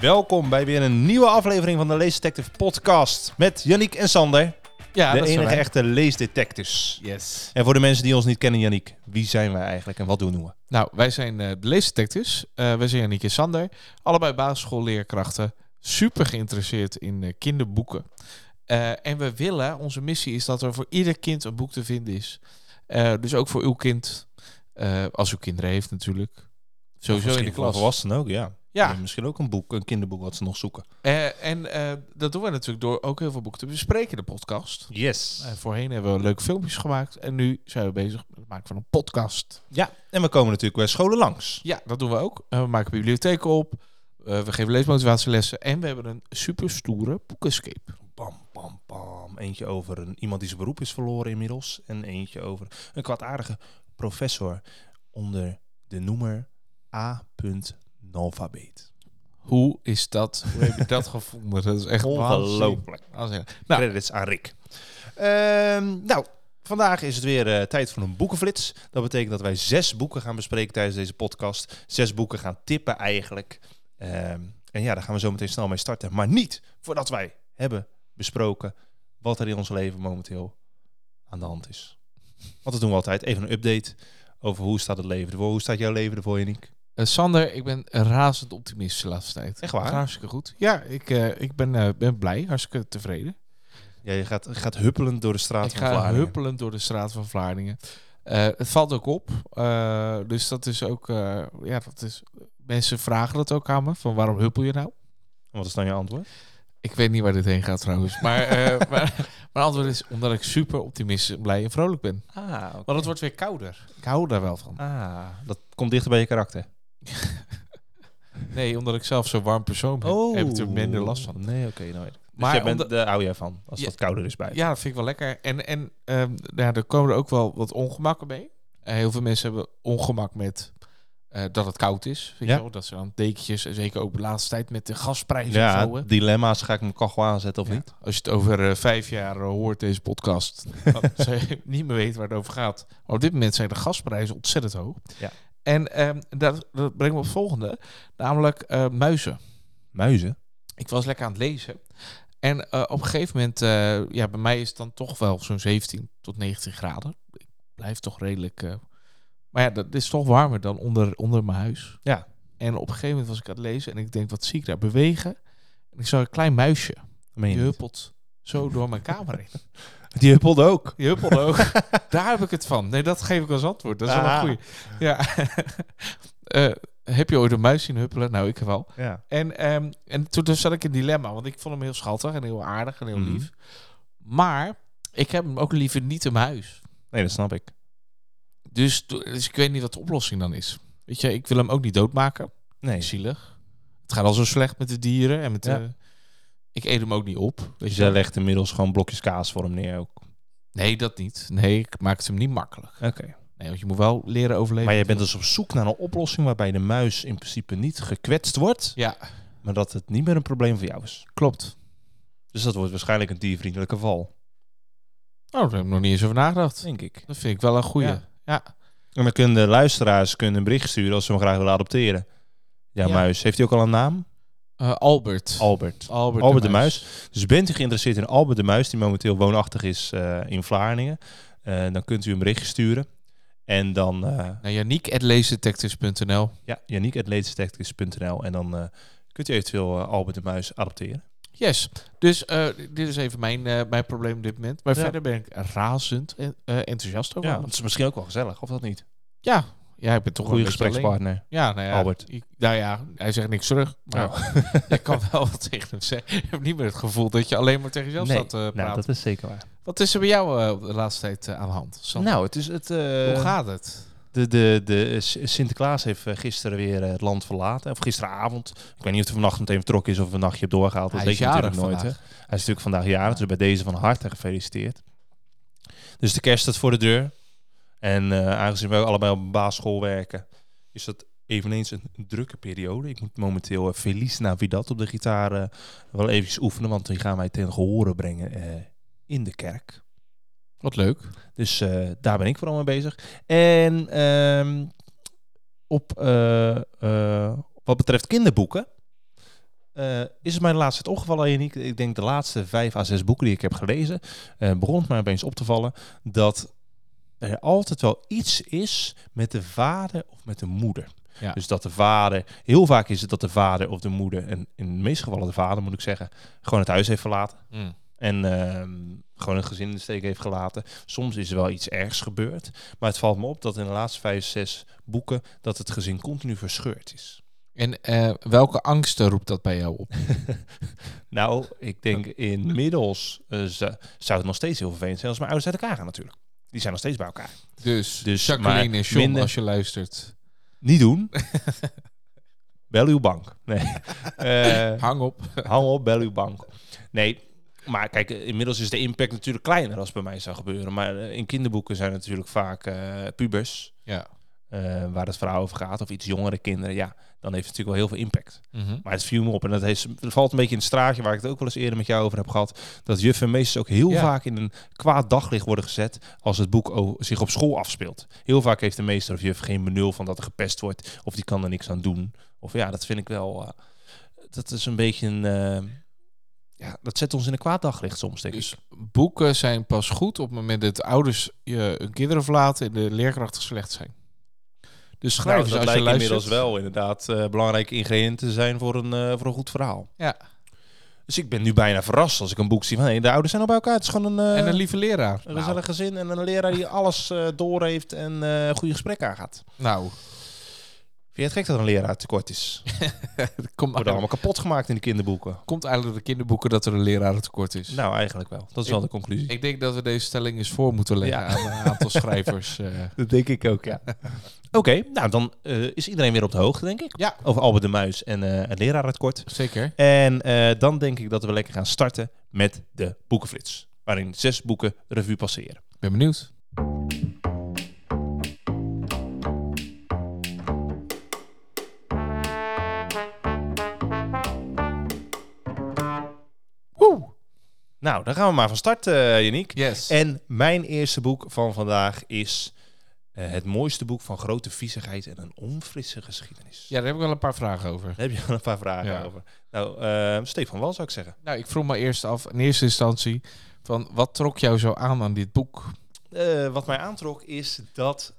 Welkom bij weer een nieuwe aflevering van de Leesdetective podcast met Yannick en Sander, Ja, de enige echte leesdetectives. Yes. En voor de mensen die ons niet kennen, Yannick, wie zijn wij eigenlijk en wat doen we? Nou, wij zijn eh, de leesdetectives. Eh wij zijn Janiek en Sander. Allebei basisschoolleerkrachten. Super geïnteresseerd in eh, kinderboeken. En we willen, onze missie is dat er voor ieder kind een boek te vinden is. Dus ook voor uw kind. als uw kinderen heeft natuurlijk. Sowieso in de klas. volwassenen ook, ja. Ja, En Misschien ook een boek, een kinderboek wat ze nog zoeken. eh, en eh, dat doen we natuurlijk door ook heel veel boeken te bespreken in de podcast. Yes. Eh, voorheen hebben we leuke filmpjes gemaakt. En nu zijn we bezig met het maken van een podcast. Ja, en we komen natuurlijk bij scholen langs. Ja, dat doen we ook. Eh, we maken bibliotheken op. Eh, we geven leesmotivatielessen. En we hebben een super stoere boekenscape. Bam, bam, bam. Eentje over een, iemand die zijn beroep is verloren inmiddels. En eentje over een kwaadaardige professor onder de noemer A.Nalfabeet. Hoe is dat? Hoe heb je dat gevonden? Dat is echt Ongelooflijk. Nou, Credits aan Rick. Ehm, nou, vandaag is het weer eh, tijd voor een boekenflits. Dat betekent dat wij zes boeken gaan bespreken tijdens deze podcast. Zes boeken gaan tippen eigenlijk. Ehm, en ja, daar gaan we zo meteen snel mee starten. Maar niet voordat wij hebben besproken wat er in ons leven momenteel aan de hand is. Want dat doen we altijd. Even een update over hoe staat het leven ervoor. Hoe staat jouw leven ervoor, Yannick? Eh, Sander, ik ben razend optimistisch de laatste tijd. Echt waar? Hartstikke goed. Ja, ik, eh, ik ben, eh, ben blij. Hartstikke tevreden. Ja, je gaat, gaat huppelend door de straat ik van ga Vlaardingen. huppelend door de straat van Vlaardingen. Het valt ook op. Dus dat is ook... ja, dat is... Mensen vragen dat ook aan me. Van waarom huppel je nou? Wat is dan je antwoord? Ik weet niet waar dit heen gaat trouwens. Maar, maar mijn antwoord is omdat ik super optimistisch, blij en vrolijk ben. Ah, Want het wordt weer kouder. Ik hou daar wel van. Ah, dat komt dichter bij je karakter. Nee, omdat ik zelf zo'n warm persoon ben, heb ik er minder last van. Nee, oké. nou, dus Maar jij bent, daar hou jij van, als het kouder is bij. Ja, dat vind ik wel lekker. En, en ehm, ja, er komen er ook wel wat ongemakken mee. Eh, heel veel mensen hebben ongemak met eh, dat het koud is. Weet Ja. je wel? Dat ze dan dekentjes, en zeker ook de laatste tijd met de gasprijzen en Ja, zo. dilemma's. Ga ik mijn kachel aanzetten of Ja. niet? Als je het over eh, vijf jaar hoort, deze podcast, niet meer weten waar het over gaat. Maar op dit moment zijn de gasprijzen ontzettend hoog. Ja. En ehm, dat, dat brengt me op het volgende, namelijk eh, muizen. Muizen? Ik was lekker aan het lezen. En eh, op een gegeven moment, eh, ja, bij mij is het dan toch wel zo'n 17 tot 19 graden. Ik blijf toch redelijk. maar ja, dat is toch warmer dan onder, onder mijn huis. Ja. En op een gegeven moment was ik aan het lezen en ik denk, wat zie ik daar bewegen? En ik zag een klein muisje. Die huppelt zo door mijn kamer heen. Die huppelde ook. Die huppelde ook. Daar heb ik het van. Nee, dat geef ik als antwoord. Dat is wel een goeie. Ja. Eh, heb je ooit een muis zien huppelen? Nou, ik wel. Ja. En, ehm, en toen dus zat ik in dilemma, want ik vond hem heel schattig en heel aardig en heel Mhm. lief. Maar ik heb hem ook liever niet in mijn huis. Nee, dat snap ik. Dus, dus ik weet niet wat de oplossing dan is. Weet je, ik wil hem ook niet doodmaken. Nee. Zielig. Het gaat al zo slecht met de dieren en met Ja. de... Ik eet hem ook niet op. Dus je. jij legt inmiddels gewoon blokjes kaas voor hem neer ook. Nee, dat niet. Nee, ik maak het hem niet makkelijk. Oké. Nee, want je moet wel leren overleven. Maar jij bent dus op zoek naar een oplossing waarbij de muis in principe niet gekwetst wordt, Ja, maar dat het niet meer een probleem voor jou is. klopt. Dus dat wordt waarschijnlijk een diervriendelijke val, Oh, daar heb ik nog niet eens over nagedacht. denk ik. Dat vind ik wel een goeie. Ja. Ja. En dan kunnen de luisteraars kunnen een bericht sturen als ze hem graag willen adopteren. Ja, Ja. muis. Heeft hij ook al een naam? Eh, Albert. Albert. Albert, Albert de Muis. Dus bent u geïnteresseerd in Albert de Muis, die momenteel woonachtig is eh, in Vlaardingen, eh, dan kunt u een berichtje sturen. En dan, Nou, Yannick.leesdetectives.nl ja, Yannick.leedsdetectives.nl en dan kunt u eventueel Albert de Muis adopteren. Yes. Dus dit is even mijn, mijn probleem op dit moment. Maar Ja. verder ben ik razend en, enthousiast over. Ja, dat is misschien ook wel gezellig, of dat niet? ja. Ja, ik ben toch Goede een alleen. gesprekspartner. Ja, nou ja, Albert. Ik, nou ja, hij zegt niks terug. Maar Oh. ik kan wel wat tegen hem zeggen. Ik heb niet meer het gevoel dat je alleen maar tegen jezelf Nee, staat te praten. Nou, dat is zeker waar. Wat is er bij jou eh, de laatste tijd eh, aan de hand? Sander? Nou, het is het. eh, Hoe gaat het? De, de, de Sinterklaas heeft eh, gisteren weer eh, het land verlaten. Of gisteravond. Ik weet niet of hij vannacht meteen vertrokken is of een nachtje heeft doorgehaald. Dat Hij weet is je natuurlijk nooit. Hè? Hij is natuurlijk vandaag jarig, dus bij deze van harte gefeliciteerd. Dus de kerst staat voor de deur. En eh, aangezien we allebei op basisschool werken, is dat eveneens een drukke periode. Ik moet momenteel uh, Feliz Navidad op de gitaar eh, wel eventjes oefenen, want die gaan wij ten gehore brengen eh, in de kerk. Wat leuk. Dus eh, daar ben ik vooral mee bezig. En ehm, op, eh, eh, wat betreft kinderboeken, eh, is het mij de laatste tijd opgevallen, Janiek. Ik denk de laatste vijf à zes boeken die ik heb gelezen, eh, begon het mij opeens op te vallen dat er altijd wel iets is met de vader of met de moeder. Ja. Dus dat de vader, heel vaak is het dat de vader of de moeder, en in de meeste gevallen de vader moet ik zeggen, gewoon het huis heeft verlaten. Mm. En ehm, gewoon een gezin in de steek heeft gelaten. Soms is er wel iets ergs gebeurd. Maar het valt me op dat in de laatste vijf, zes boeken... dat het gezin continu verscheurd is. En eh, welke angsten roept dat bij jou op? Nou, ik denk inmiddels zou zou het nog steeds heel vervelend zijn... als mijn ouders uit elkaar gaan natuurlijk. Die zijn nog steeds bij elkaar. Dus, Dus, Jacqueline en minder- als je luistert, Niet doen. bel uw bank. Nee. Eh, hang op. hang op, bel uw bank. Nee, maar kijk, inmiddels is de impact natuurlijk kleiner als bij mij zou gebeuren. Maar eh, in kinderboeken zijn het natuurlijk vaak eh, pubers... Ja. Eh, waar het verhaal over gaat, of iets jongere kinderen, ja, dan heeft het natuurlijk wel heel veel impact. Mhm. Maar het viel me op en dat heeft, valt een beetje in het straatje waar ik het ook wel eens eerder met jou over heb gehad, dat juffen en meesters ook heel Ja. vaak in een kwaad daglicht worden gezet als het boek zich op school afspeelt. Heel vaak heeft de meester of juf geen benul van dat er gepest wordt, of die kan er niks aan doen. Of ja, dat vind ik wel, eh, dat is een beetje een, eh, ja, dat zet ons in een kwaad daglicht soms, denk ik. Dus boeken zijn pas goed op het moment dat ouders je hun kinderen verlaten en de leerkrachten slecht zijn. Dus Nou, schrijvers, dat als je lijkt luistert... inmiddels wel inderdaad eh, belangrijke ingrediënten zijn voor een, eh, voor een goed verhaal. Ja. Dus ik ben nu bijna verrast als ik een boek zie van hey, de ouders zijn al bij elkaar. Het is gewoon een, eh, En een lieve leraar. een gezellig gezin en een leraar die alles door heeft en goede gesprekken aangaat. Nou, nou je het gek dat een leraar tekort is? het komt, Worden allemaal kapot gemaakt in de kinderboeken. komt eigenlijk door de kinderboeken dat er een leraar tekort is. Nou, eigenlijk wel. Dat is wel de conclusie. Ik denk dat we deze stelling eens voor moeten leggen Ja. aan een aantal schrijvers. eh. dat denk ik ook, ja. Oké, nou dan eh, is iedereen weer op de hoogte, denk ik. Ja. Over Albert de Muis en eh het lerarentekort. Zeker. En dan denk ik dat we lekker gaan starten met de boekenflits. Waarin zes boeken revue passeren. Ben benieuwd. Nou, dan gaan we maar van start, eh Janiek. Yes. En mijn eerste boek van vandaag is eh, het mooiste boek van grote viezigheid en een onfrisse geschiedenis. Ja, daar heb ik wel een paar vragen over. Daar heb je wel een paar vragen Ja. over. Nou, eh, Stefan Wal zou ik zeggen. Nou, ik vroeg me eerst af, in eerste instantie, van wat trok jou zo aan aan dit boek? Eh, wat mij aantrok is dat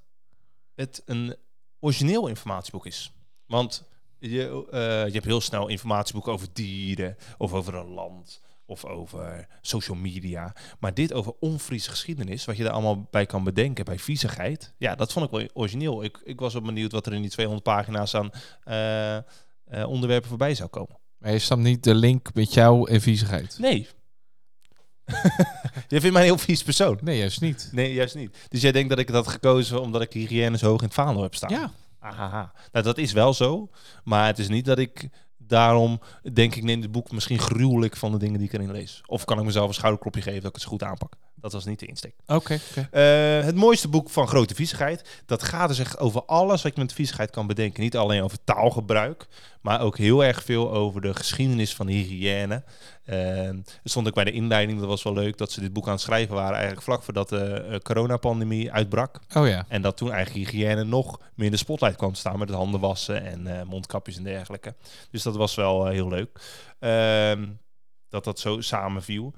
het een origineel informatieboek is. Want je, eh, je hebt heel snel informatieboeken over dieren, of over een land, of over social media. Maar dit over onfriese geschiedenis, wat je daar allemaal bij kan bedenken bij viezigheid. Ja, dat vond ik wel origineel. Ik, ik was wel benieuwd wat er in die 200 pagina's aan eh, eh, onderwerpen voorbij zou komen. Maar je snapt niet de link met jou en viezigheid. Nee. je vindt mij een heel vies persoon. Nee, juist niet. Nee, juist niet. Dus jij denkt dat ik dat had gekozen omdat ik hygiëne zo hoog in het vaandel heb staan? Ja, Ahaha. Nou, dat is wel zo. Maar het is niet dat ik daarom denk ik neem dit boek misschien gruwelijk van de dingen die ik erin lees. Of kan ik mezelf een schouderklopje geven dat ik het zo goed aanpak. Dat was niet de insteek. oké. Eh, het mooiste boek van grote viezigheid. Dat gaat dus echt over alles wat je met viezigheid kan bedenken. Niet alleen over taalgebruik, maar ook heel erg veel over de geschiedenis van de hygiëne. Er stond ook bij de inleiding, dat was wel leuk, dat ze dit boek aan het schrijven waren eigenlijk vlak voordat de eh, coronapandemie uitbrak. Oh ja. En dat toen eigenlijk hygiëne nog meer in de spotlight kwam te staan met het handen wassen en eh, mondkapjes en dergelijke. Dus dat was wel heel leuk. Ehm, dat dat zo samenviel.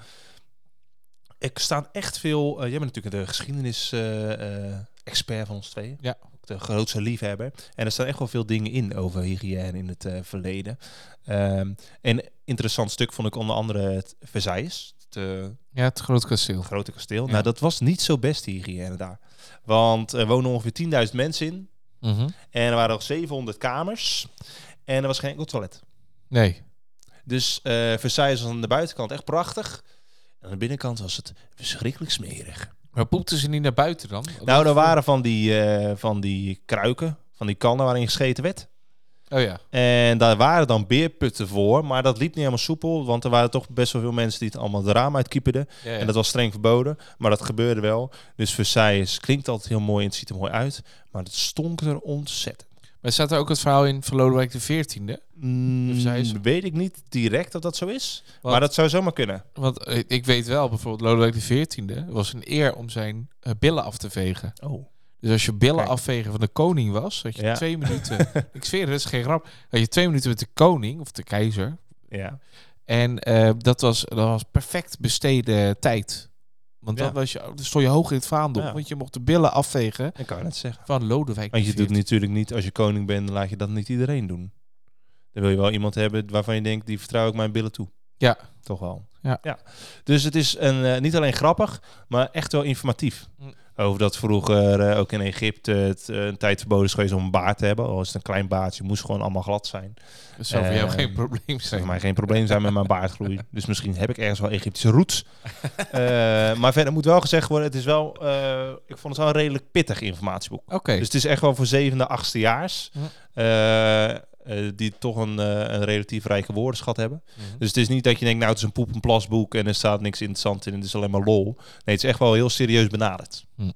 Er staan echt veel. eh, jij bent natuurlijk de geschiedenis-expert van ons twee. Ja. Ook de grootste liefhebber. En er staan echt wel veel dingen in over hygiëne in het eh, verleden. Ehm, en interessant stuk vond ik onder andere het Versailles. Het, eh, Ja, het groot kasteel. grote kasteel. Ja. Nou, dat was niet zo best, hygiëne daar. Want er wonen ongeveer 10.000 mensen in. Mhm. En er waren nog 700 kamers. En er was geen enkel toilet. Nee. Dus eh Versailles was aan de buitenkant echt prachtig. Aan de binnenkant was het verschrikkelijk smerig. Maar poepten ze niet naar buiten dan? Nou, er waren van die, eh, van die kruiken, van die kannen waarin gescheten werd. Oh ja. En daar waren dan beerputten voor, maar dat liep niet helemaal soepel. Want er waren toch best wel veel mensen die het allemaal de raam uitkieperden. ja, ja. En dat was streng verboden, maar dat gebeurde wel. Dus Versailles klinkt altijd heel mooi en het ziet er mooi uit. Maar het stonk er ontzettend. Maar staat er ook het verhaal in van Lodewijk XIV? Mm, Versailles? weet ik niet direct of dat zo is. Maar dat zou zomaar kunnen. Want eh, ik weet wel, bijvoorbeeld Lodewijk XIV was een eer om zijn eh, billen af te vegen. Oh. Dus als je billen Kijk. afvegen van de koning was, had je Ja. twee minuten. ik zweer, het, dat is geen grap. Had je twee minuten met de koning of de keizer, Ja. En eh, dat, was, dat was perfect besteden tijd. Want dan, Ja. was je, dan stond je hoog in het vaandel. Ja. Want je mocht de billen afvegen Ik kan je net zeggen. van Lodewijk. Want je doet natuurlijk niet, als je koning bent, laat je dat niet iedereen doen. Dan wil je wel iemand hebben waarvan je denkt, die vertrouw ik mijn billen toe. Ja. Toch wel. Ja. Dus het is een, eh, niet alleen grappig, maar echt wel informatief. Mm. Over dat vroeger eh, ook in Egypte het eh, een tijd verboden is geweest om een baard te hebben. Al is het een klein baardje, moest gewoon allemaal glad zijn. Dat zou voor jou Eh, geen probleem zijn. voor mij geen probleem zijn met mijn baardgroei. Dus misschien heb ik ergens wel Egyptische roots. Maar verder moet wel gezegd worden, het is wel, ik vond het wel een redelijk pittig informatieboek. Oké. Dus het is echt wel voor zevende, achtstejaars. Ja. eh, eh, die toch een, eh, een relatief rijke woordenschat hebben. Mhm. Dus het is niet dat je denkt, nou het is een poep en plasboek en er staat niks interessant in en het is alleen maar lol. Nee, het is echt wel heel serieus benaderd. Hm.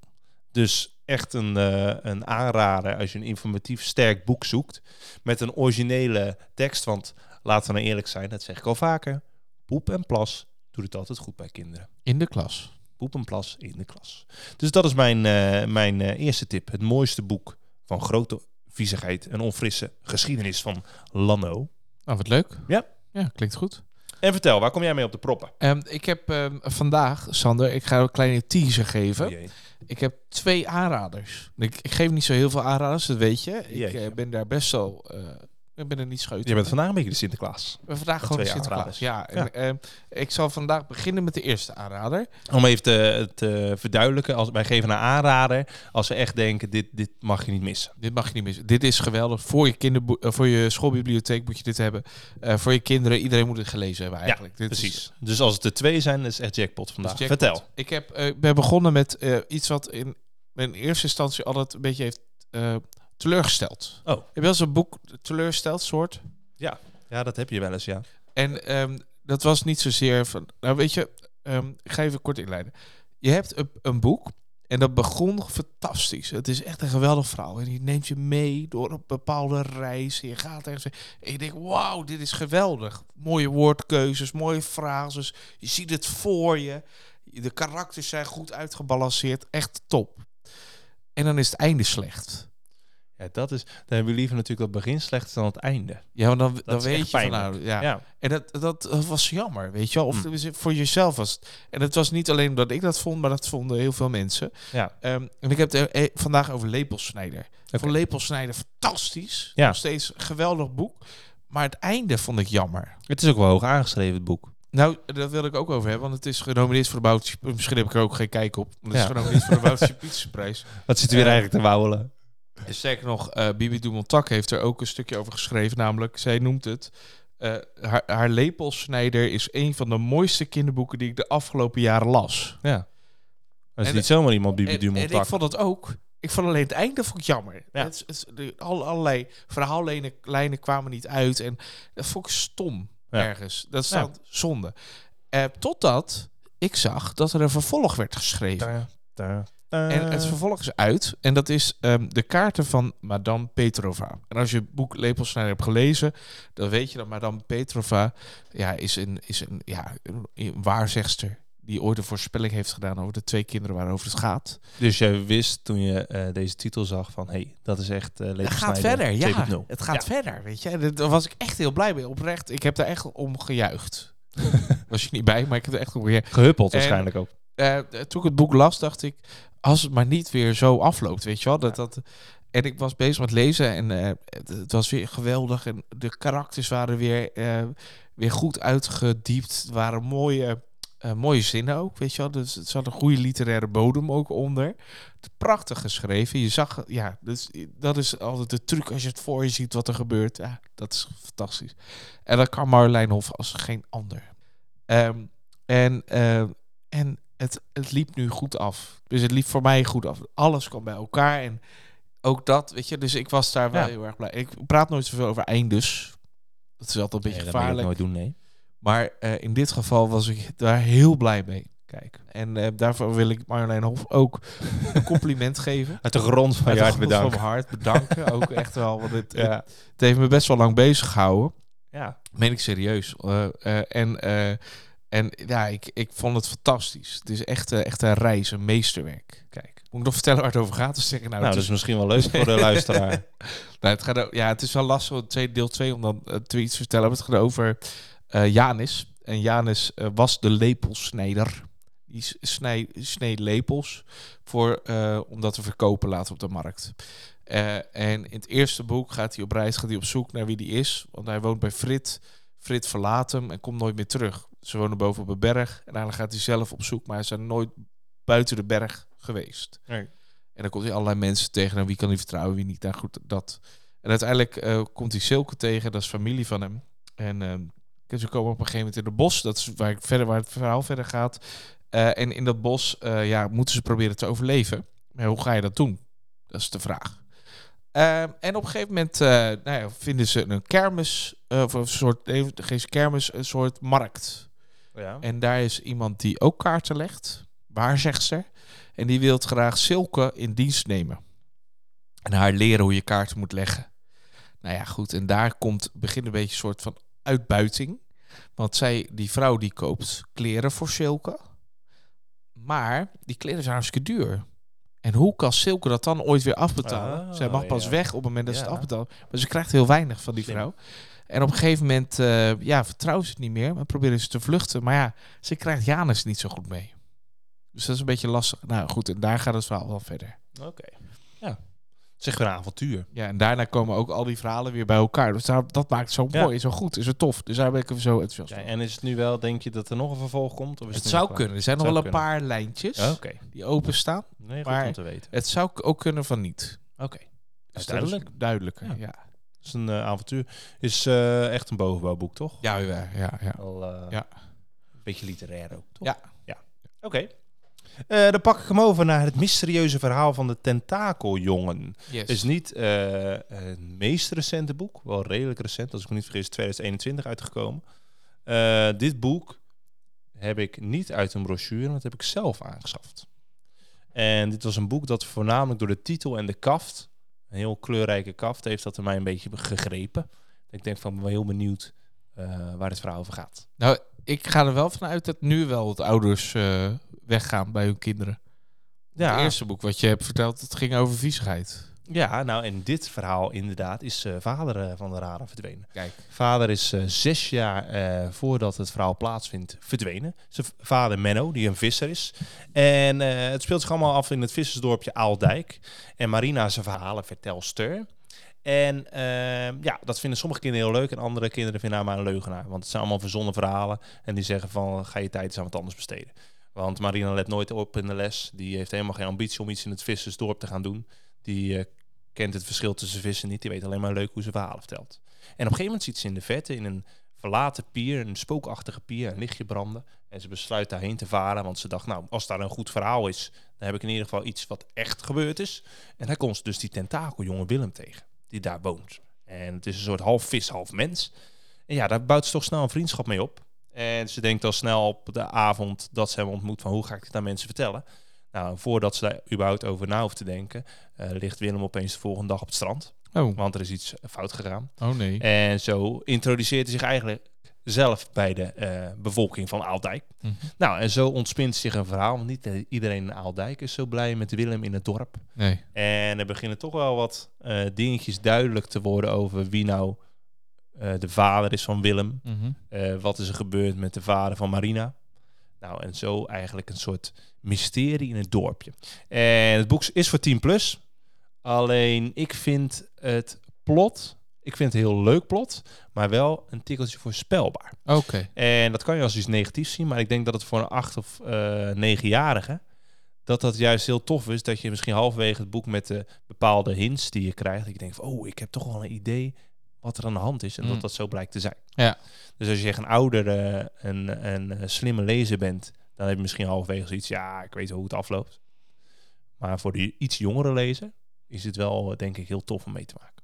Dus echt een, eh, een aanrader als je een informatief sterk boek zoekt met een originele tekst. Want laten we nou eerlijk zijn, dat zeg ik al vaker. Poep en plas doet het altijd goed bij kinderen. In de klas. Poep en plas in de klas. Dus dat is mijn, mijn eerste tip. Het mooiste boek van grote viezigheid en onfrisse geschiedenis van Lanno. Nou, wat leuk. Ja. Ja, klinkt goed. En vertel, waar kom jij mee op de proppen? Ehm, ik heb ehm, vandaag, Sander, ik ga een kleine teaser geven. Oh. Ik heb twee aanraders. Ik, ik geef niet zo heel veel aanraders, dat weet je. Ik eh, ben daar best wel... eh, ik ben er niet scheut. Je bent vandaag een beetje de Sinterklaas. Ben vandaag gewoon twee Sinterklaas. Ja, en, ehm, ik zal vandaag beginnen met de eerste aanrader. Om even te, te verduidelijken, als, wij geven een aanrader als we echt denken, dit, dit mag je niet missen. Dit mag je niet missen. Dit is geweldig. Voor je, kinderboe- eh, voor je schoolbibliotheek moet je dit hebben. Eh, voor je kinderen, iedereen moet het gelezen hebben eigenlijk. dit Precies. Is, dus als het er twee zijn, is echt jackpot vandaag. jackpot. Vertel. ik heb, eh, ben begonnen met iets wat in mijn eerste instantie altijd een beetje heeft teleurgesteld. Oh. Heb je wel eens een boek teleurgesteld soort? Ja, dat heb je wel eens, ja. En ehm, dat was niet zozeer van... Nou weet je, ehm, ik ga even kort inleiden. Je hebt een, een boek en dat begon fantastisch. Het is echt een geweldig verhaal. En die neemt je mee door een bepaalde reis. En je gaat ergens... En je denkt, wauw, dit is geweldig. Mooie woordkeuzes, mooie frases. Je ziet het voor je. De karakters zijn goed uitgebalanceerd. Echt top. En dan is het einde slecht. Ja dat is, dan hebben we liever natuurlijk dat begin slechter dan het einde. Ja, want dan, dan weet je van nou, ja. Ja. En dat, dat, dat was jammer, weet je wel. Of Hm. tenminste, voor jezelf was het. En het was niet alleen dat ik dat vond, maar dat vonden heel veel mensen. Ja. Ehm, en ik heb het eh, vandaag over Lepelsnijder. Ik Oké. vond Lepelsnijder fantastisch. Ja. Nog steeds een geweldig boek. Maar het einde vond ik jammer. Het is ook wel hoog aangeschreven, het boek. Nou, dat wil ik ook over hebben, want het is genomineerd voor de Boutje... Misschien heb ik er ook geen kijk op. maar Het Ja. is genomineerd voor de Boutje Pietersprijs. Wat zit er weer Eh, eigenlijk te wauwelen? Sterker nog, eh Bibi Dumontak heeft er ook een stukje over geschreven. Namelijk, zij noemt het... eh, haar, haar Lepelsnijder is een van de mooiste kinderboeken die ik de afgelopen jaren las. Ja. Dat is en- niet zomaar iemand Bibi En, en ik vond het ook. Ik vond alleen het einde vond ik jammer. Ja. Het, het, allerlei verhaallijnen lijnen kwamen niet uit. En dat vond ik stom Ja. ergens. Dat is zonde. Eh, totdat ik zag dat er een vervolg werd geschreven. En het vervolg is uit. En dat is ehm, de kaarten van Madame Petrova. En als je het boek Lepelsnijder hebt gelezen, dan weet je dat Madame Petrova ja, is een, is een, ja, een, waarzegster. Die ooit een voorspelling heeft gedaan over de twee kinderen waarover het gaat. Dus jij wist toen je eh, deze titel zag van, hé, hey, dat is echt uh, Het gaat verder, ja. Het gaat verder, weet je. Daar was ik echt heel blij mee, oprecht. Ik heb daar echt om gejuicht. was je niet bij, maar ik heb er echt om gejuicht. Gehuppeld En- waarschijnlijk ook. Eh, toen ik het boek las, dacht ik... Als het maar niet weer zo afloopt, weet je wel. Dat, dat, en ik was bezig met lezen en eh, het, het was weer geweldig. En de karakters waren weer, eh, weer goed uitgediept. Het waren mooie, eh, mooie zinnen ook, weet je wel. Dus het zat een goede literaire bodem ook onder. Het prachtig geschreven. Je zag, ja, dus, dat is altijd de truc als je het voor je ziet wat er gebeurt. Ja, dat is fantastisch. En dat kan Marjolein Hof als geen ander. Ehm, en, eh, en het, het liep nu goed af. Dus het liep voor mij goed af. Alles kwam bij elkaar en ook dat, weet je. Dus ik was daar wel Ja. heel erg blij. Ik praat nooit zoveel over eindes. Dat is altijd een beetje Nee, dat moet je ook gevaarlijk. nooit doen, nee. Maar eh, in dit geval was ik daar heel blij mee. Kijk. En eh, daarvoor wil ik Marjolein Hof ook een compliment geven. Uit de grond van Uit je de hart grond van mijn hart bedanken. ook echt wel. Want het, Ja. het, het heeft me best wel lang bezig gehouden. ja. Meen ik serieus. Eh, eh, en, eh, en ja, ik, ik vond het fantastisch. Het is echt, eh, echt een reis, een meesterwerk. Kijk. Moet ik nog vertellen waar het over gaat? Dus zeggen, nou, Nou, dat is, is misschien wel leuk voor de luisteraar. nou, het, gaat, ja, het is wel lastig, deel 2, om dan uh, iets te vertellen. Maar het gaat over eh, Janis. En Janis eh, was de lepelsnijder. Die snij, sneed lepels voor, eh, om dat te verkopen later op de markt. Eh, en in het eerste boek gaat hij op reis, gaat hij op zoek naar wie die is. Want hij woont bij Frit. Frit verlaat hem en komt nooit meer terug. Ze wonen boven op een berg. En dan gaat hij zelf op zoek, maar hij is er nooit buiten de berg geweest. Nee. En dan komt hij allerlei mensen tegen. En wie kan hij vertrouwen, wie niet. Nou goed, dat. En uiteindelijk eh, komt hij Silke tegen. Dat is familie van hem. En ehm, ze komen op een gegeven moment in het bos. Dat is waar, ik verder, waar het verhaal verder gaat. Eh, en in dat bos eh, ja, moeten ze proberen te overleven. Maar hoe ga je dat doen? Dat is de vraag. Ehm, en op een gegeven moment nou ja, vinden ze een kermis. of een soort, nee, geen kermis, een soort markt. Ja. En daar is iemand die ook kaarten legt. Waar zegt ze? En die wil graag Silke in dienst nemen. En haar leren hoe je kaarten moet leggen. Nou ja, goed. En daar komt, begint een beetje een soort van uitbuiting. Want zij, die vrouw die koopt kleren voor Silke. Maar die kleren zijn hartstikke duur. En hoe kan Silke dat dan ooit weer afbetalen? Oh, Zij mag pas ja. weg op het moment dat ze het afbetaalt. Maar ze krijgt heel weinig van die Slim. vrouw. En op een gegeven moment eh, ja, vertrouwen ze het niet meer. En proberen ze te vluchten. Maar ja, ze krijgt Janus niet zo goed mee. Dus dat is een beetje lastig. Nou goed, en daar gaat het verhaal wel verder. Oké. Ja. Zeg weer een avontuur. Ja, en daarna komen ook al die verhalen weer bij elkaar. Dus daar, dat maakt het zo Ja. mooi, zo goed, is het tof. Dus daar ben ik er zo enthousiast Ja, van. en is het nu wel, denk je dat er nog een vervolg komt? Of is Het nu zou kunnen. Er zijn nog wel een paar lijntjes Ja, die openstaan. Nee, goed Maar- om te weten. Het zou ook kunnen van niet. Oké. Dus dat is duidelijk. duidelijker, Ja. Een eh, avontuur. Is eh, echt een bovenbouwboek, toch? Ja, ja, ja. ja. Al, eh, Ja. Een beetje literair ook, toch? Ja. ja. Oké. Eh, dan pak ik hem over naar het mysterieuze verhaal van de tentakeljongen. Yes. Is niet eh, het meest recente boek, wel redelijk recent, als ik me niet vergis, 2021 uitgekomen. Eh, dit boek heb ik niet uit een brochure, maar dat heb ik zelf aangeschaft. En dit was een boek dat voornamelijk door de titel en de kaft, een heel kleurrijke kaft, heeft dat er mij een beetje gegrepen. Ik denk van, ben wel heel benieuwd eh, waar het verhaal over gaat. Nou, ik ga er wel vanuit dat nu wel wat ouders eh, weggaan bij hun kinderen. Het eerste boek wat je hebt verteld, het ging over viezigheid. Ja, nou en dit verhaal inderdaad is eh, vader eh, van de radar verdwenen. Kijk. Vader is eh, zes jaar voordat het verhaal plaatsvindt verdwenen. Zijn vader Menno, die een visser is. En het speelt zich allemaal af in het vissersdorpje Aaldijk. En Marina is een verhalenvertelster. En eh, ja, dat vinden sommige kinderen heel leuk en andere kinderen vinden haar maar een leugenaar. Want het zijn allemaal verzonnen verhalen en die zeggen van ga je tijd eens aan wat anders besteden. Want Marina let nooit op in de les. Die heeft helemaal geen ambitie om iets in het vissersdorp te gaan doen. Die eh, kent het verschil tussen vissen niet. Die weet alleen maar leuk hoe ze verhalen vertelt. En op een gegeven moment ziet ze in de verte in een verlaten pier, een spookachtige pier, een lichtje branden. En ze besluit daarheen te varen, want ze dacht, nou, als daar een goed verhaal is, dan heb ik in ieder geval iets wat echt gebeurd is. En daar komt ze dus die tentakeljongen Willem tegen, die daar woont. En het is een soort half vis, half mens. En ja, daar bouwt ze toch snel een vriendschap mee op. En ze denkt al snel op de avond dat ze hem ontmoet van hoe ga ik dit aan mensen vertellen. Nou, voordat ze daar überhaupt over na hoeft te denken, eh, ligt Willem opeens de volgende dag op het strand. Oh, Want er is iets fout gegaan. oh nee. En zo introduceert hij zich eigenlijk zelf bij de eh, bevolking van Aaldijk. Mhm. Nou, en zo ontspint zich een verhaal. Want niet iedereen in Aaldijk is zo blij met Willem in het dorp. Nee. En er beginnen toch wel wat eh, dingetjes duidelijk te worden over wie nou eh, de vader is van Willem. Mhm. Eh, wat is er gebeurd met de vader van Marina? Nou, en zo eigenlijk een soort mysterie in het dorpje. En het boek is voor 10 plus. Alleen ik vind het plot, ik vind het heel leuk plot, maar wel een tikkeltje voorspelbaar. Oké. En dat kan je als iets negatiefs zien, maar ik denk dat het voor een acht of eh negenjarige dat dat juist heel tof is. Dat je misschien halverwege het boek met de bepaalde hints die je krijgt, dat je denkt van, oh, ik heb toch wel een idee wat er aan de hand is en Mm. dat dat zo blijkt te zijn. Ja. Dus als je echt een oudere en een, een slimme lezer bent, dan heb je misschien halverwege zoiets, ja, ik weet hoe het afloopt. Maar voor die iets jongere lezer is het wel, eh, denk ik, heel tof om mee te maken.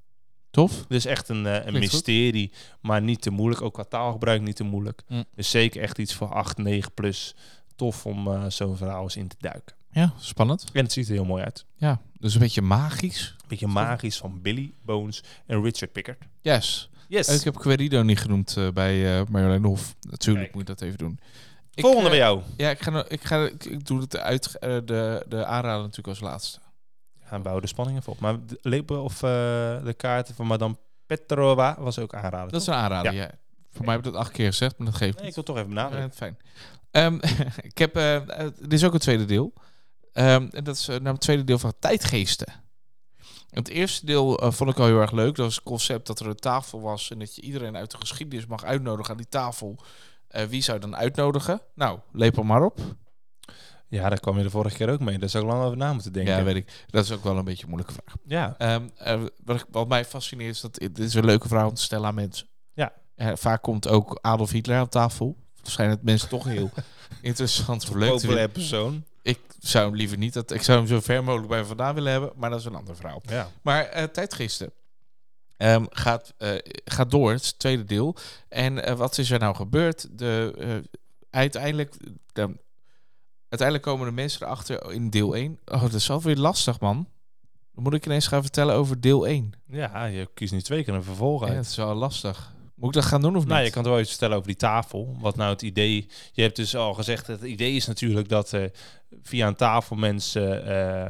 Tof. Dus echt een, eh, een goed. mysterie, maar niet te moeilijk. Ook qua taalgebruik niet te moeilijk. Mm. Dus zeker echt iets voor 8, 9 plus. Tof om eh, zo'n verhaal eens in te duiken. Ja, spannend. En het ziet er heel mooi uit. Ja, dus een beetje magisch. Beetje magisch van Billy Bones en Richard Pickard. Yes. Yes. Ik heb Querido niet genoemd eh, bij eh Marjolein Hof. Natuurlijk Kijk. moet ik dat even doen. Volgende eh, bij jou. Ja, ik, ga, nou- ik, ga, ik, ik doe het uit, de, de aanrader natuurlijk als laatste. Gaan bouwen de spanning even op. Maar de lepel of de kaarten van Madame Petrova was ook aanraden. Dat is een aanrader, ja. Voor mij heb ik dat acht keer gezegd, maar dat geeft Nee, ik wil toch even benadrukken. fijn. Ehm, ik heb, er is ook een tweede deel. Ehm, en dat is uh, het tweede deel van Tijdgeesten. Het eerste deel eh, vond ik al heel erg leuk. Dat was het concept dat er een tafel was en dat je iedereen uit de geschiedenis mag uitnodigen aan die tafel. Eh, wie zou je dan uitnodigen? Nou, lepel maar op. Ja, daar kwam je de vorige keer ook mee. Daar zou ik lang over na moeten denken. Ja, weet ik. Dat is ook wel een beetje een moeilijke vraag. Ja. Ehm, eh, wat, ik- wat mij fascineert is dat dit is een leuke vraag om te stellen aan mensen. Ja. Eh, vaak komt ook Adolf Hitler aan tafel. Waarschijnlijk mensen toch heel interessant of leuk te persoon. Ik zou hem liever niet, dat, ik zou hem zo ver mogelijk bij vandaan willen hebben, maar dat is een ander verhaal. Ja. Maar eh tijdgisten ehm, gaat, eh, gaat door, het is het tweede deel. En eh, wat is er nou gebeurd? De, uiteindelijk, de, uiteindelijk komen de mensen erachter in deel 1. Oh, dat is alweer lastig, man. Dan moet ik ineens gaan vertellen over deel 1. Ja, je kiest nu twee keer een vervolg Ja, uit. dat is wel lastig. Moet ik dat gaan doen of Nou, niet? je kan toch wel iets vertellen over die tafel. Wat nou het idee... Je hebt dus al gezegd, het idee is natuurlijk dat eh, via een tafel mensen eh,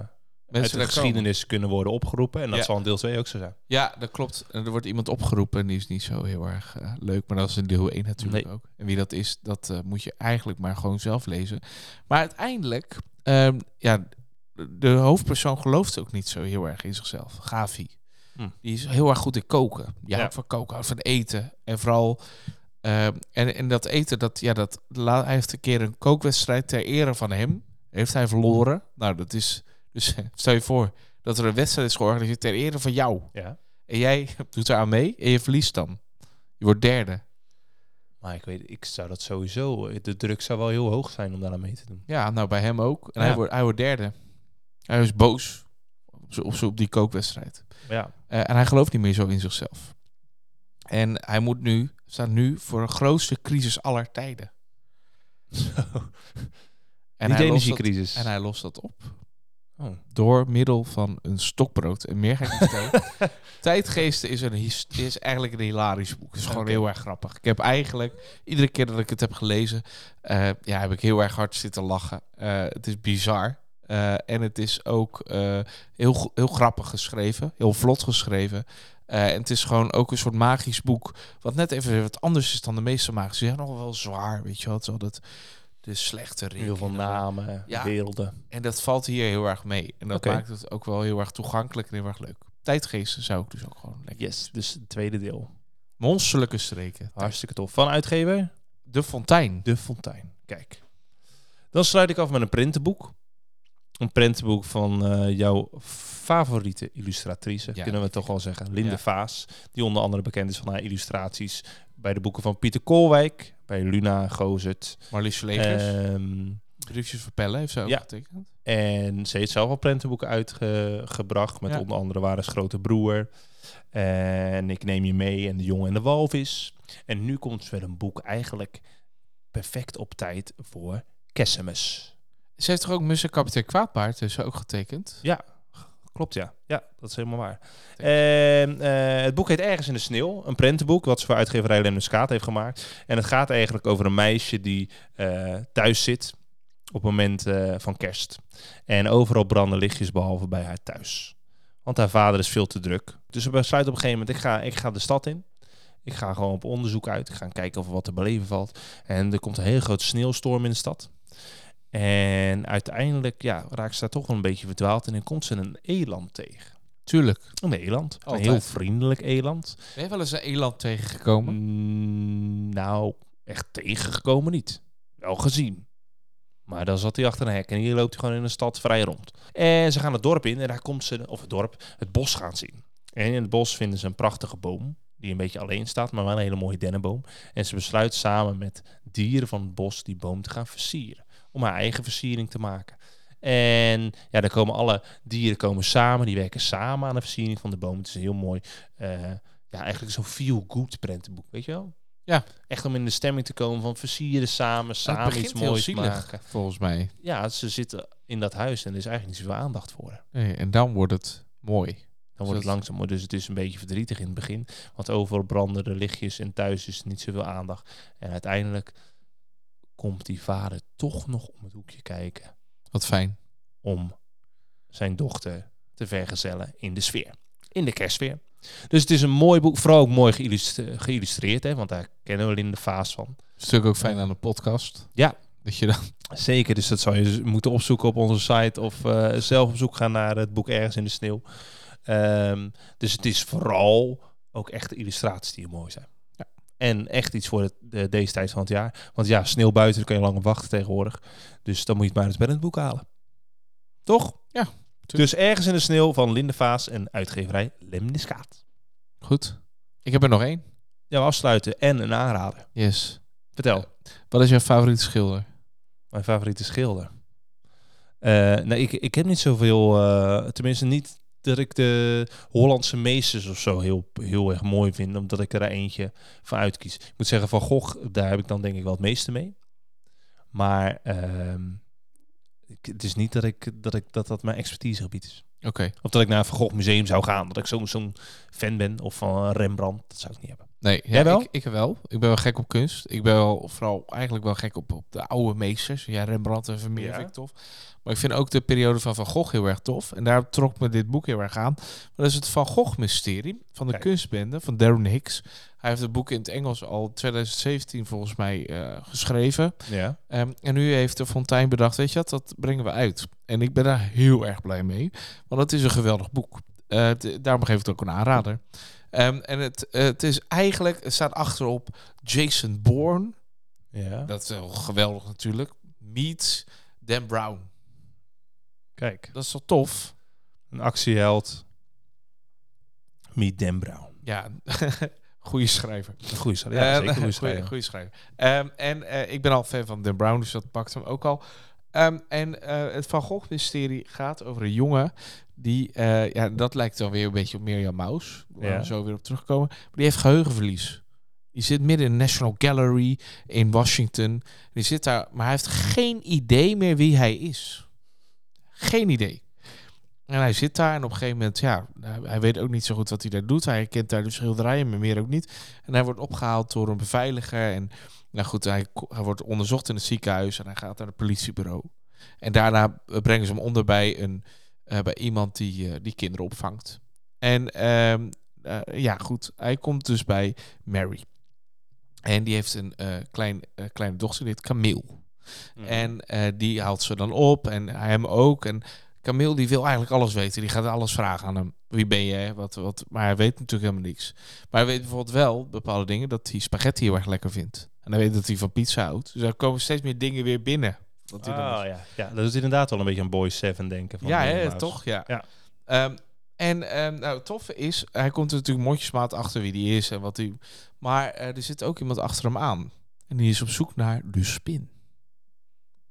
uit de geschiedenis kunnen worden opgeroepen. En dat Ja. zal in deel 2 ook zo zijn. Ja, dat klopt. Er wordt iemand opgeroepen en die is niet zo heel erg eh, leuk. Maar dat is in deel 1 natuurlijk Nee. ook. En wie dat is, dat moet je eigenlijk maar gewoon zelf lezen. Maar uiteindelijk, ehm, ja, de hoofdpersoon gelooft ook niet zo heel erg in zichzelf. Gavi. Hm. Die is heel erg goed in koken. Die Ja. houdt van koken, houdt van eten. En vooral... ehm, en, en dat eten, dat, ja, dat, la- hij heeft een keer een kookwedstrijd ter ere van hem. Heeft hij verloren. Nou, dat is... Dus stel je voor dat er een wedstrijd is georganiseerd ter ere van jou. Ja. En jij doet eraan mee en je verliest dan. Je wordt derde. Maar ik weet, ik zou dat sowieso... De druk zou wel heel hoog zijn om daar aan mee te doen. Ja, nou bij hem ook. En Ja. hij, wordt, hij wordt derde. Hij is boos op, op, op die kookwedstrijd. Ja. Eh, en hij gelooft niet meer zo in zichzelf. En hij moet nu, staat nu voor een grootste crisis aller tijden. En Niet de hij, lost dat, energiecrisis. en hij lost dat op. Oh. Door middel van een stokbrood. En meer ga ik niet vertellen. Tijdgeesten is, een, is eigenlijk een hilarisch boek. Het is gewoon heel erg grappig. Ik heb eigenlijk, iedere keer dat ik het heb gelezen, eh, ja, heb ik heel erg hard zitten lachen. Eh, het is bizar. Eh, en het is ook eh, heel, heel grappig geschreven. Heel vlot geschreven. Eh, en het is gewoon ook een soort magisch boek. Wat net even wat anders is dan de meeste magische. Ze zijn nog wel zwaar, weet je wel. Is altijd de slechte Heel veel namen, Ja. werelden. en dat valt hier heel erg mee. En dat maakt het ook wel heel erg toegankelijk en heel erg leuk. Tijdgeesten zou ik dus ook gewoon lekker. Yes, dus het tweede deel. Monsterlijke streken. Hartstikke tof. Van uitgever? De Fontein. De Fontein. Kijk. Dan sluit ik af met een prentenboek. Een prentenboek van eh, jouw favoriete illustratrice, Ja, kunnen we toch wel zeggen. Linde Ja. Vaas, die onder andere bekend is van haar illustraties bij de boeken van Pieter Koolwijk, bij Luna Gozert. Marlies Legers. Ehm, Briefjes voor Pellen heeft ze ook ja. getekend. en ze heeft zelf al prentenboeken uitgebracht, met onder andere Wares Grote Broer. En Ik Neem Je Mee en De Jongen en de Walvis. En nu komt ze met een boek eigenlijk perfect op tijd voor Kerstmis. Ze heeft toch ook Musse Kapitein Kwaadpaard dus ook getekend? Ja, klopt ja. Ja, dat is helemaal waar. En, eh, het boek heet Ergens in de Sneeuw. Een prentenboek wat ze voor uitgeverij Lemniskaat heeft gemaakt. En het gaat eigenlijk over een meisje die eh, thuis zit op het moment eh, van kerst. En overal branden lichtjes behalve bij haar thuis. Want haar vader is veel te druk. Dus ze besluit op een gegeven moment, ik ga, ik ga de stad in. Ik ga gewoon op onderzoek uit. Ik ga kijken of er wat te beleven valt. En er komt een hele grote sneeuwstorm in de stad. En uiteindelijk ja, raakt ze daar toch wel een beetje verdwaald. En dan komt ze een eland tegen. Tuurlijk. Een eland. Altijd. Een heel vriendelijk eland. Ben je wel eens een eland tegengekomen? Mm, nou, echt tegengekomen niet. Wel gezien. Maar dan zat hij achter een hek en hier loopt hij gewoon in de stad vrij rond. En ze gaan het dorp in en daar komt ze, of het dorp, het bos gaan zien. En in het bos vinden ze een prachtige boom, die een beetje alleen staat, maar wel een hele mooie dennenboom. En ze besluit samen met dieren van het bos die boom te gaan versieren. Om haar eigen versiering te maken. En ja, dan komen alle dieren komen samen, die werken samen aan de versiering van de boom. Het is een heel mooi, eh, ja, eigenlijk zo'n feel-good prentenboek, weet je wel? Ja. Echt om in de stemming te komen van versieren samen, samen iets moois zielig, maken. volgens mij. Ja, ze zitten in dat huis en er is eigenlijk niet zoveel aandacht voor. Nee, en dan wordt het mooi. Dan wordt het dat- langzaam, dus het is een beetje verdrietig in het begin. Want overal branden de lichtjes en thuis is niet zoveel aandacht. En uiteindelijk komt die vader toch nog om het hoekje kijken Wat fijn. om zijn dochter te vergezellen in de sfeer. In de kerstsfeer. Dus het is een mooi boek, vooral ook mooi geïllustreerd, geïllustreerd hè, want daar kennen we in de Vaas van. Dat is natuurlijk ook fijn aan de podcast. Ja. Dat je dan... Zeker, dus dat zou je moeten opzoeken op onze site of eh, zelf op zoek gaan naar het boek Ergens in de Sneeuw. Ehm, dus het is vooral ook echte illustraties die mooi zijn. En echt iets voor het, de, deze tijd van het jaar. Want ja, sneeuw buiten, daar kun je lang op wachten tegenwoordig. Dus dan moet je het maar eens bij het boek halen. Toch? Ja, Dus Ergens in de Sneeuw van Linde Vaas en uitgeverij Lemniskaat. Goed. Ik heb er nog één. Ja, we afsluiten en een aanrader. Yes. Vertel. Wat is jouw favoriete schilder? Mijn favoriete schilder. Eh nee, ik, ik heb niet zoveel, eh, tenminste niet dat ik de Hollandse meesters of zo heel, heel erg mooi vind, omdat ik er eentje van uitkies. Ik moet zeggen, Van Gogh, daar heb ik dan denk ik wel het meeste mee. Maar ehm, ik, het is niet dat, ik, dat, ik, dat dat mijn expertisegebied is. Oké. Of dat ik naar een Van Gogh museum zou gaan, dat ik zo- zo'n fan ben, of van Rembrandt, dat zou ik niet hebben. Nee, ja, Jij wel? Ik, ik wel. Ik ben wel gek op kunst. Ik ben wel vooral eigenlijk wel gek op, op de oude meesters. Ja, Rembrandt en Vermeer Ja. vind ik tof. Maar ik vind ook de periode van Van Gogh heel erg tof. En daar trok me dit boek heel erg aan. Maar dat is het Van Gogh-mysterie van de Kijk. kunstbende van Darren Hicks. Hij heeft het boek in het Engels al 2017 volgens mij eh, geschreven. Ja. Ehm, en nu heeft de Fontein bedacht, weet je wat, dat brengen we uit. En ik ben daar heel erg blij mee, want het is een geweldig boek. Het- daarom geef ik het ook een aanrader. Ehm, en het, het is eigenlijk, het staat achterop Jason Bourne. ja. Dat is wel geweldig natuurlijk. Meets Dan Brown. Kijk, Dat is toch tof? een actieheld. Meet Dan Brown. Ja, goede schrijver. Goede schrijver. Ja, Eh, zeker een goede schrijver. goeie schrijver. Ehm, en eh, ik ben al fan van Dan Brown, dus dat pakt hem ook al. Ehm, en eh, het Van Gogh-mysterie gaat over een jongen die, eh, ja, dat lijkt dan weer een beetje op Mirjam Maus, waar Ja. we zo weer op terugkomen. Maar die heeft geheugenverlies. Die zit midden in de National Gallery in Washington. Die zit daar, maar hij heeft geen idee meer wie hij is. Geen idee. En hij zit daar en op een gegeven moment, ja, hij- weet ook niet zo goed wat hij daar doet. Hij kent daar de schilderijen, maar meer ook niet. En hij wordt opgehaald door een beveiliger. En nou goed, hij, hij wordt onderzocht in het ziekenhuis en hij gaat naar het politiebureau. En daarna eh, brengen ze hem onder bij, een, bij iemand die, eh, die kinderen opvangt. En ehm, eh, ja, goed, hij komt dus bij Mary. En die heeft een eh, klein, eh, kleine dochter, die heet Camille. Mhm. En eh, die haalt ze dan op en hij hem ook. En Camille die wil eigenlijk alles weten. Die gaat alles vragen aan hem. Wie ben je? Wat, wat, maar hij weet natuurlijk helemaal niks. Maar hij weet bijvoorbeeld wel bepaalde dingen dat hij spaghetti heel erg lekker vindt. En hij weet dat hij van pizza houdt. Dus er komen steeds meer dingen weer binnen. Dat hij dan Oh, ja. ja, dat is inderdaad wel een beetje aan Boys 7 denken. Van ja, hè, toch? Ja. Ja. Ehm, en ehm, nou, het toffe is, hij komt er natuurlijk mondjesmaat achter wie die is en wat hij. Maar eh, er zit ook iemand achter hem aan. En die is op zoek naar de spin.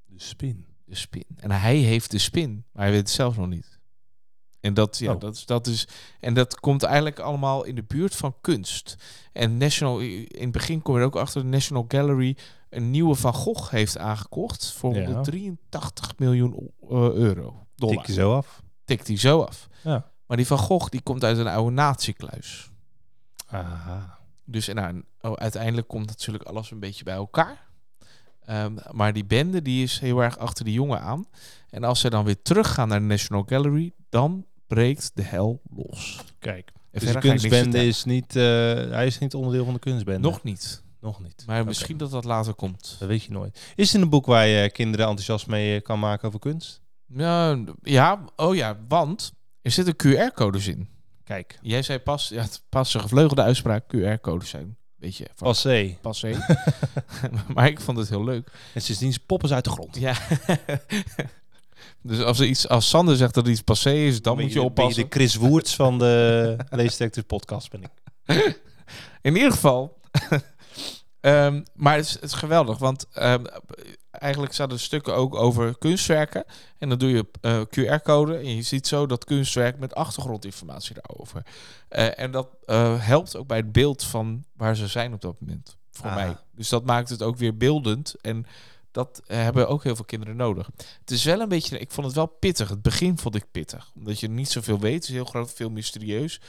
De spin. De spin. En hij heeft de spin, maar hij weet het zelf nog niet. En dat, ja, Oh. dat, is, dat is. En dat komt eigenlijk allemaal in de buurt van kunst. En National, in het begin kom je ook achter de National Gallery een nieuwe Van Gogh heeft aangekocht voor Ja. 183 miljoen eh, euro. Dollar Tik je zo af. tikt hij zo af. Ja. Maar die van Gogh die komt uit een oude nazi-kluis. Aha. Dus en nou, oh, uiteindelijk komt natuurlijk alles een beetje bij elkaar. Ehm, maar die bende die is heel erg achter die jongen aan. En als ze dan weer teruggaan naar de National Gallery, dan breekt de hel los. Kijk. En Dus de kunstbende is niet... eh, hij is niet onderdeel van de kunstbende. Nog niet. Nog niet. Maar misschien dat dat later komt. Dat weet je nooit. Is het een boek waar je kinderen enthousiast mee eh, kan maken over kunst? Ja, ja, oh ja, want er zitten QR-codes in. Kijk. Jij zei pas, ja, pas een gevleugelde uitspraak, QR-codes zijn. Weet je, Passé. passé. maar ik vond het heel leuk. En sindsdien poppen ze uit de grond. Ja. dus als, er iets, als Sander zegt dat er iets passé is, dan Ben moet je ben oppassen. de Chris Woerts van de Leesdetective podcast ben ik. In ieder geval. Ehm, maar het is, het is geweldig, want ehm, eigenlijk staan er stukken ook over kunstwerken. En dan doe je eh, QR-code en je ziet zo dat kunstwerk met achtergrondinformatie daarover. Eh, en dat eh, helpt ook bij het beeld van waar ze zijn op dat moment, voor Ah. mij. Dus dat maakt het ook weer beeldend en dat hebben ook heel veel kinderen nodig. Het is wel een beetje, ik vond het wel pittig. Het begin vond ik pittig, omdat je niet zoveel weet. Het is heel groot, veel mysterieus.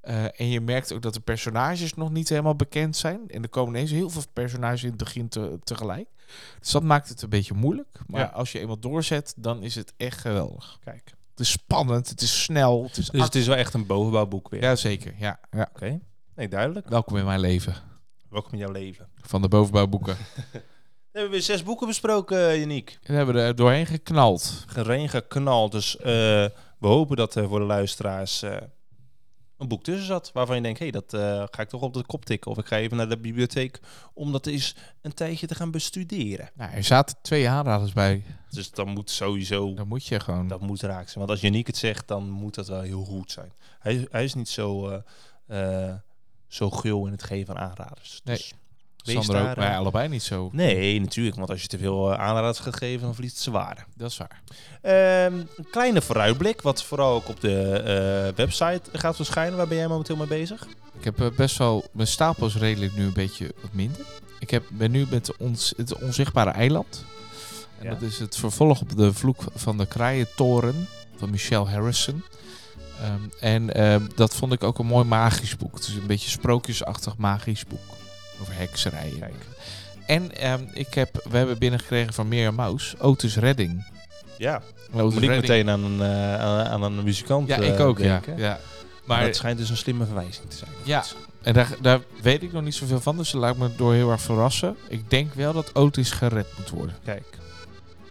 Eh, en je merkt ook dat de personages nog niet helemaal bekend zijn. En er komen ineens heel veel personages in het begin te, tegelijk. Dus dat maakt het een beetje moeilijk. Maar Ja. als je eenmaal doorzet, dan is het echt geweldig. Kijk. Het is spannend, het is snel, het is Dus het is wel echt een bovenbouwboek weer. Ja, zeker. Ja, ja. Oké. Nee, duidelijk. Welkom in mijn leven. Welkom in jouw leven. Van de bovenbouwboeken. We hebben weer zes boeken besproken, Janiek. En hebben we er doorheen geknald. Gereen geknald. Dus eh, we hopen dat er voor de luisteraars eh, een boek tussen zat. Waarvan je denkt, hé, hey, dat eh, ga ik toch op de kop tikken. Of ik ga even naar de bibliotheek om dat eens een tijdje te gaan bestuderen. Nou, er zaten twee aanraders bij. Dus dan moet sowieso, Dan moet je gewoon... dat moet raak zijn. Want als Janiek het zegt, dan moet dat wel heel goed zijn. Hij, hij is niet zo, eh, zo gul in het geven van aanraders. Nee. Dus wees Sander ook, wij eh, allebei niet zo. Nee, natuurlijk. Want als je te veel eh, aanraders gaat geven, dan verliest het zijn waarde. Dat is waar. Ehm, een kleine vooruitblik, wat vooral ook op de eh, website gaat verschijnen. Waar ben jij momenteel mee bezig? Ik heb best wel... Mijn stapel is redelijk nu een beetje wat minder. Ik heb, ben nu met ons, het onzichtbare eiland. En Ja. dat is het vervolg op de vloek van de kraaientoren van Michelle Harrison. Ehm, en ehm, dat vond ik ook een mooi magisch boek. Het is een beetje sprookjesachtig magisch boek. Over hekserijen. Kijk. En ehm, ik heb, we hebben binnengekregen van Mirjam Maus, Otis Redding. Ja, Otis moet ik meteen aan een, eh, aan, aan een muzikant Ja, eh, ik ook, ja. denken. ja. Maar Maar het schijnt dus een slimme verwijzing te zijn. Ja. En daar, daar weet ik nog niet zoveel van, dus dat laat me door heel erg verrassen. Ik denk wel dat Otis gered moet worden. Kijk,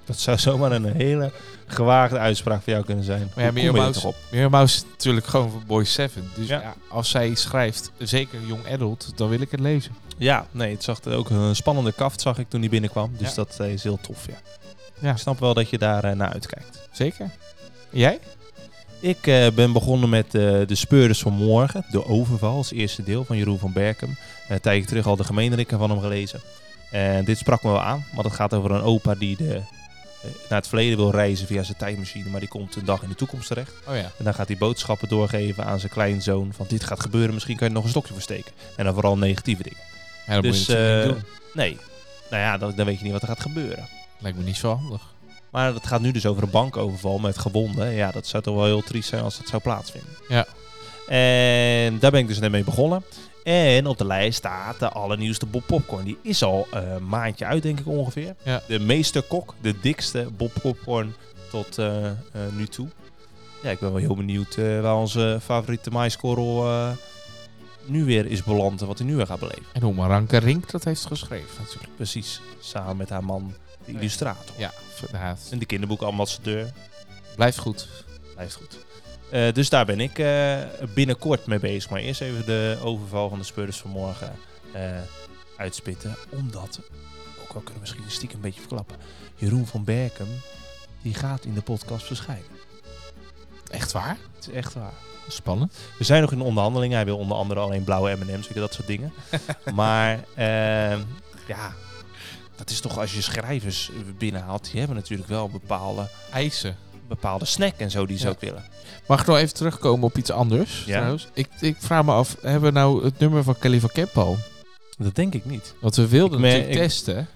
dat zou zomaar een hele gewaagde uitspraak voor jou kunnen zijn. Maar ja? Mirjam Maus is natuurlijk gewoon van Boy 7. Dus Ja. ja. als zij schrijft, zeker Young Adult, dan wil ik het lezen. Ja, nee, het zag er ook een spannende kaft, zag ik toen die binnenkwam. Dus Ja. dat eh, is heel tof, ja. Ja. Ik snap wel dat je daar eh, naar uitkijkt. Zeker. Jij? Ik eh, ben begonnen met De Speurders van Morgen, De Overval, als eerste deel van Jeroen van Berkem. Een tijdje terug al de gemeenrikken van hem gelezen. En dit sprak me wel aan, want het gaat over een opa die de, naar het verleden wil reizen via zijn tijdmachine, maar die komt een dag in de toekomst terecht. Oh ja. En dan gaat hij boodschappen doorgeven aan zijn kleinzoon van dit gaat gebeuren, misschien kan je er nog een stokje voor steken. En dan vooral negatieve dingen. Ja, dat dus moet je natuurlijk eh, niet doen. nee, nou ja, dan, dan weet je niet wat er gaat gebeuren. Lijkt me niet zo handig. Maar het gaat nu dus over een bankoverval met gewonden. Ja, dat zou toch wel heel triest zijn als dat zou plaatsvinden. Ja. En daar ben ik dus net mee begonnen. En op de lijst staat de allernieuwste Bob Popcorn. Die is al een maandje uit, denk ik ongeveer. Ja. De meesterkok, de dikste Bob Popcorn tot eh, eh, nu toe. Ja, ik ben wel heel benieuwd eh, waar onze favoriete maiskorrel nu weer is beland en wat hij nu weer gaat beleven. En hoe Maranke Rink dat heeft geschreven natuurlijk. Precies, samen met haar man, de illustrator. Ja, ja, En de kinderboekambassadeur. blijft goed. Blijft goed. Eh, dus daar ben ik eh, binnenkort mee bezig. Maar eerst even de overval van de speurders van morgen eh, uitspitten. Omdat, ook al kunnen we misschien stiekem een beetje verklappen. Jeroen van Berkem, die gaat in de podcast verschijnen. Echt waar? Het is echt waar. Spannend. We zijn nog in onderhandelingen. Hij wil onder andere alleen blauwe M&M's, dat soort dingen. maar ehm, ja, dat is toch als je schrijvers binnenhaalt. Die hebben natuurlijk wel bepaalde, Eisen. Bepaalde snack en zo die ze Ja. ook willen. Mag ik nog even terugkomen op iets anders? Ja. Trouwens? Ik, ik vraag me af, hebben we nou het nummer van Kelly van Kemp al? Dat denk ik niet. Want we wilden me- natuurlijk ik- testen.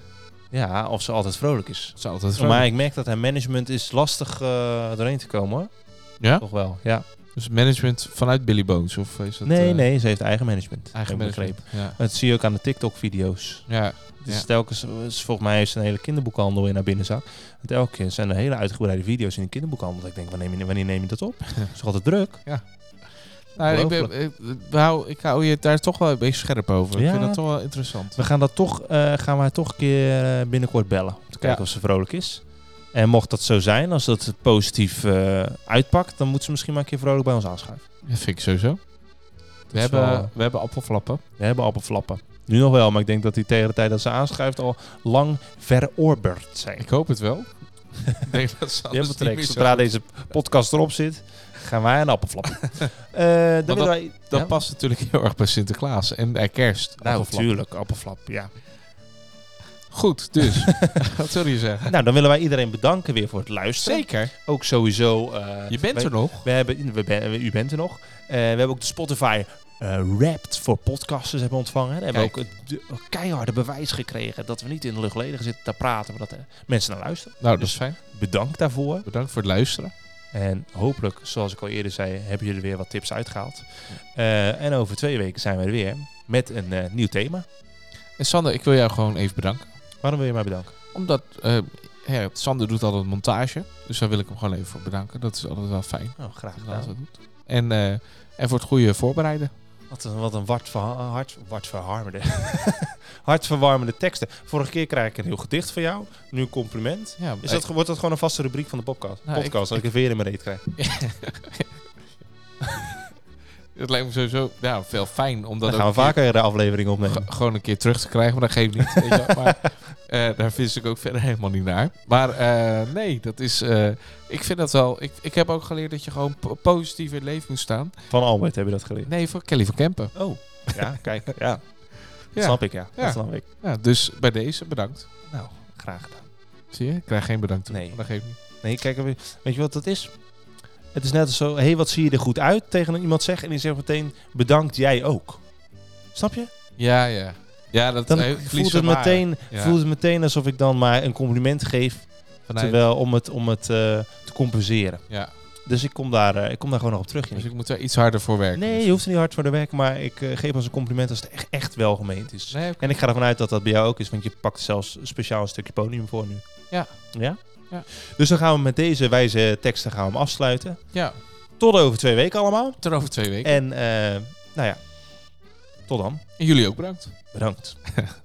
Ja, of ze altijd vrolijk is. Is altijd Maar vragen. ik merk dat haar management is lastig eh doorheen te komen hoor. Ja? Toch wel, ja. Dus management vanuit Billy Bones? Of is dat, nee, eh, nee, ze heeft eigen management. Eigen ik management. Ja. Dat zie je ook aan de TikTok-video's. ja. Dus Ja. telkens, is volgens mij ze een hele kinderboekhandel in haar binnenzak. Want elke keer zijn er hele uitgebreide video's in de kinderboekhandel. Ik denk, wanneer neem je, wanneer neem je dat op? Het is altijd druk? Nou, ik, ben, ik, ik hou, ik hou je daar toch wel een beetje scherp over. Ik Ja. vind dat toch wel interessant. We gaan, dat toch, eh, gaan we haar toch een keer eh, binnenkort bellen. Om te kijken Ja. of ze vrolijk is. En mocht dat zo zijn, als dat positief eh, uitpakt, dan moet ze misschien maar een keer vrolijk bij ons aanschuiven. Dat vind ik sowieso. We hebben, wel- we hebben appelflappen. We hebben appelflappen. Nu nog wel, maar ik denk dat die tegen de tijd dat ze aanschuift al lang verorberd zijn. Ik hoop het wel. ik denk dat ze anders niet meer Zodra deze podcast erop zit, gaan wij een appelflappen. Eh dan willen wij... Dat Ja? past natuurlijk heel erg bij Sinterklaas en bij kerst. Nou, natuurlijk, appelflap, ja. Goed, dus. Wat wil je zeggen? Nou, dan willen wij iedereen bedanken weer voor het luisteren. Zeker. Ook sowieso... eh, Je bent wij- er nog. We hebben, we ben, u bent er nog. Eh, we hebben ook de Spotify eh Wrapped voor podcasters hebben ontvangen. We hebben ook het de- keiharde bewijs gekregen dat we niet in de luchtledigen zitten te praten, maar dat mensen naar luisteren. Nou, dat Dus is fijn. bedankt daarvoor. Bedankt voor het luisteren. En hopelijk, zoals ik al eerder zei, hebben jullie er weer wat tips uitgehaald. Eh, en over twee weken zijn we er weer met een nieuw thema. En Sander, ik wil jou gewoon even bedanken. Waarom wil je mij bedanken? Omdat eh, ja, Sander doet altijd montage. Dus daar wil ik hem gewoon even voor bedanken. Dat is altijd wel fijn. Oh, graag hij dat gedaan. doet. En, eh, en voor het goede voorbereiden. Wat een, wat een verha- hart, wartverwarmende, hartverwarmende teksten. Vorige keer krijg ik een heel gedicht van jou. Nu een compliment. Ja, Is dat, wordt dat gewoon een vaste rubriek van de podcast? Nou, ik- podcast dat ik een veer in mijn reet krijg. Het lijkt me sowieso ja, veel fijn om dat Dan gaan we vaker de aflevering opnemen. Ge- gewoon een keer terug te krijgen, maar dat geeft niet. weet je wel. Maar eh, daar vis ik ook verder helemaal niet naar. Maar eh, nee, dat is. eh, ik vind dat wel. Ik, ik heb ook geleerd dat je gewoon po- positief in het leven moet staan. Van Albert heb je dat geleerd. Nee, voor Kelly van Kempen. Oh, ja, kijk. Ja, Ja. snap ik, ja. Ja. Dat snap ik. Ja, dus bij deze bedankt. Nou, graag gedaan. Zie je? Ik krijg geen bedankt. toe, Nee. Dat geeft niet. Nee, kijk, weet je wat dat is? Het is net als zo, hé, hey, wat zie je er goed uit tegen iemand zeggen en die zegt meteen, bedankt jij ook. Snap je? Ja, ja. Ja, dat Dan voelt het, meteen, Ja. voelt het meteen alsof ik dan maar een compliment geef, Vanuit- terwijl om het, om het eh, te compenseren. Ja, Dus ik kom daar, eh, ik kom daar gewoon nog op terug. dus ik moet er iets harder voor werken. Nee, je hoeft er niet hard voor te werken, maar ik eh, geef als een compliment als het echt, echt wel gemeend is. Nee. En ik ga ervan uit dat dat bij jou ook is, want je pakt zelfs speciaal een stukje podium voor nu. Ja. Ja? Ja. Dus dan gaan we met deze wijze teksten gaan we hem afsluiten. Ja, Tot over twee weken allemaal. tot over twee weken. En eh, nou ja, tot dan. En jullie ook bedankt. Bedankt.